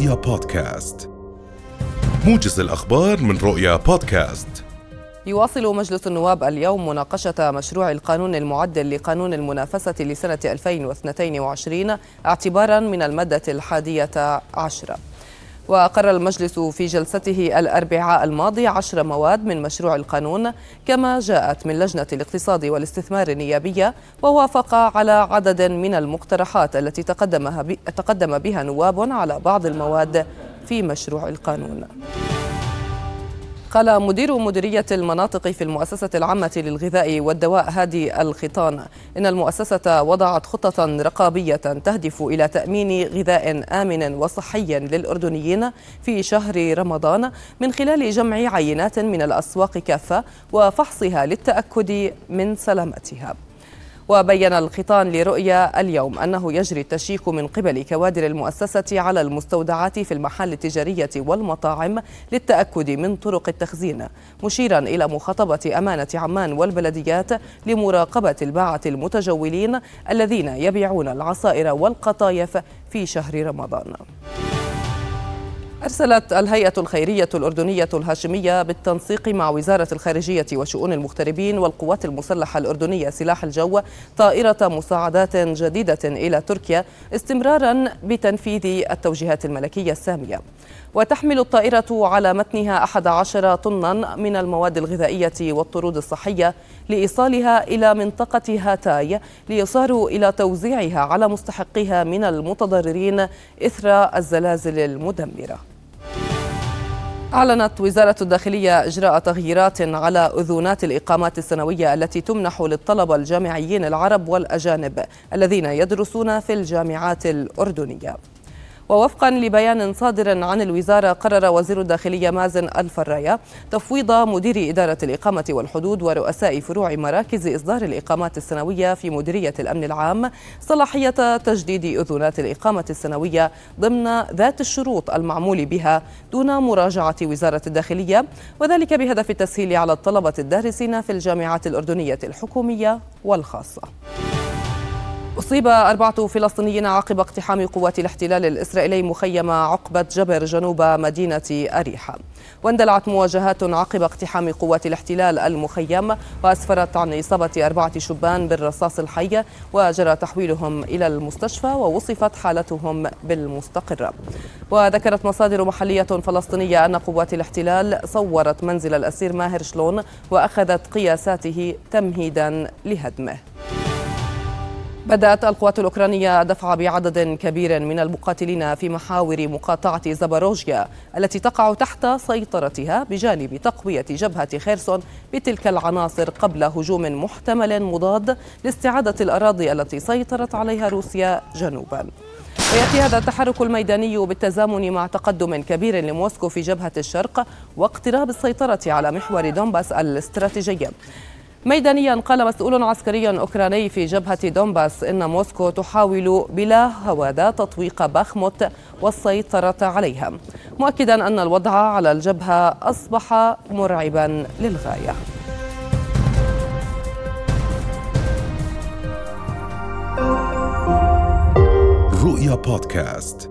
رؤيا بودكاست. موجز الأخبار من رؤيا بودكاست. يواصل مجلس النواب اليوم مناقشة مشروع القانون المعدل لقانون المنافسة لسنة 2022 اعتبارا من المادة الحادية عشرة. وقرر المجلس في جلسته الأربعاء الماضي عشر مواد من مشروع القانون كما جاءت من لجنة الاقتصاد والاستثمار النيابية ووافق على عدد من المقترحات التي تقدم بها نواب على بعض المواد في مشروع القانون. قال مدير مديرية المناطق في المؤسسة العامة للغذاء والدواء هادي الخيطان إن المؤسسة وضعت خطة رقابية تهدف إلى تأمين غذاء آمن وصحي للأردنيين في شهر رمضان من خلال جمع عينات من الأسواق كافة وفحصها للتأكد من سلامتها. وبين الخطان لرؤيا اليوم أنه يجري التشيك من قبل كوادر المؤسسة على المستودعات في المحال التجارية والمطاعم للتأكد من طرق التخزين مشيرا إلى مخاطبة أمانة عمان والبلديات لمراقبة الباعة المتجولين الذين يبيعون العصائر والقطايف في شهر رمضان. أرسلت الهيئة الخيرية الأردنية الهاشمية بالتنسيق مع وزارة الخارجية وشؤون المغتربين والقوات المسلحة الأردنية سلاح الجو طائرة مساعدات جديدة إلى تركيا استمرارا بتنفيذ التوجيهات الملكية السامية. وتحمل الطائرة على متنها 11 طنا من المواد الغذائية والطرود الصحية لإيصالها إلى منطقة هاتاي ليصاروا إلى توزيعها على مستحقيها من المتضررين إثر الزلازل المدمرة. أعلنت وزارة الداخلية إجراء تغييرات على أذونات الإقامات السنوية التي تمنح للطلبة الجامعيين العرب والأجانب الذين يدرسون في الجامعات الأردنية. ووفقا لبيان صادر عن الوزارة قرر وزير الداخلية مازن الفرايا تفويض مدير إدارة الإقامة والحدود ورؤساء فروع مراكز إصدار الإقامات السنوية في مديرية الأمن العام صلاحية تجديد أذونات الإقامة السنوية ضمن ذات الشروط المعمول بها دون مراجعة وزارة الداخلية وذلك بهدف التسهيل على الطلبة الدارسين في الجامعات الأردنية الحكومية والخاصة. أصيب أربعة فلسطينيين عقب اقتحام قوات الاحتلال الإسرائيلي مخيم عقبة جبر جنوب مدينة أريحة. واندلعت مواجهات عقب اقتحام قوات الاحتلال المخيم وأسفرت عن إصابة أربعة شبان بالرصاص الحي وجرى تحويلهم إلى المستشفى ووصفت حالتهم بالمستقرة. وذكرت مصادر محلية فلسطينية أن قوات الاحتلال صورت منزل الأسير ماهر شلون وأخذت قياساته تمهيدا لهدمه. بدأت القوات الأوكرانية دفع بعدد كبير من المقاتلين في محاور مقاطعة زاباروجيا التي تقع تحت سيطرتها بجانب تقوية جبهة خيرسون بتلك العناصر قبل هجوم محتمل مضاد لاستعادة الأراضي التي سيطرت عليها روسيا جنوبا. ويأتي هذا التحرك الميداني بالتزامن مع تقدم كبير لموسكو في جبهة الشرق واقتراب السيطرة على محور دونباس الاستراتيجي ميدانيا قال مسؤول عسكري أوكراني في جبهة دونباس إن موسكو تحاول بلا هوادة تطويق باخموت والسيطرة عليها. مؤكدا أن الوضع على الجبهة أصبح مرعبا للغاية. رؤيا بودكاست.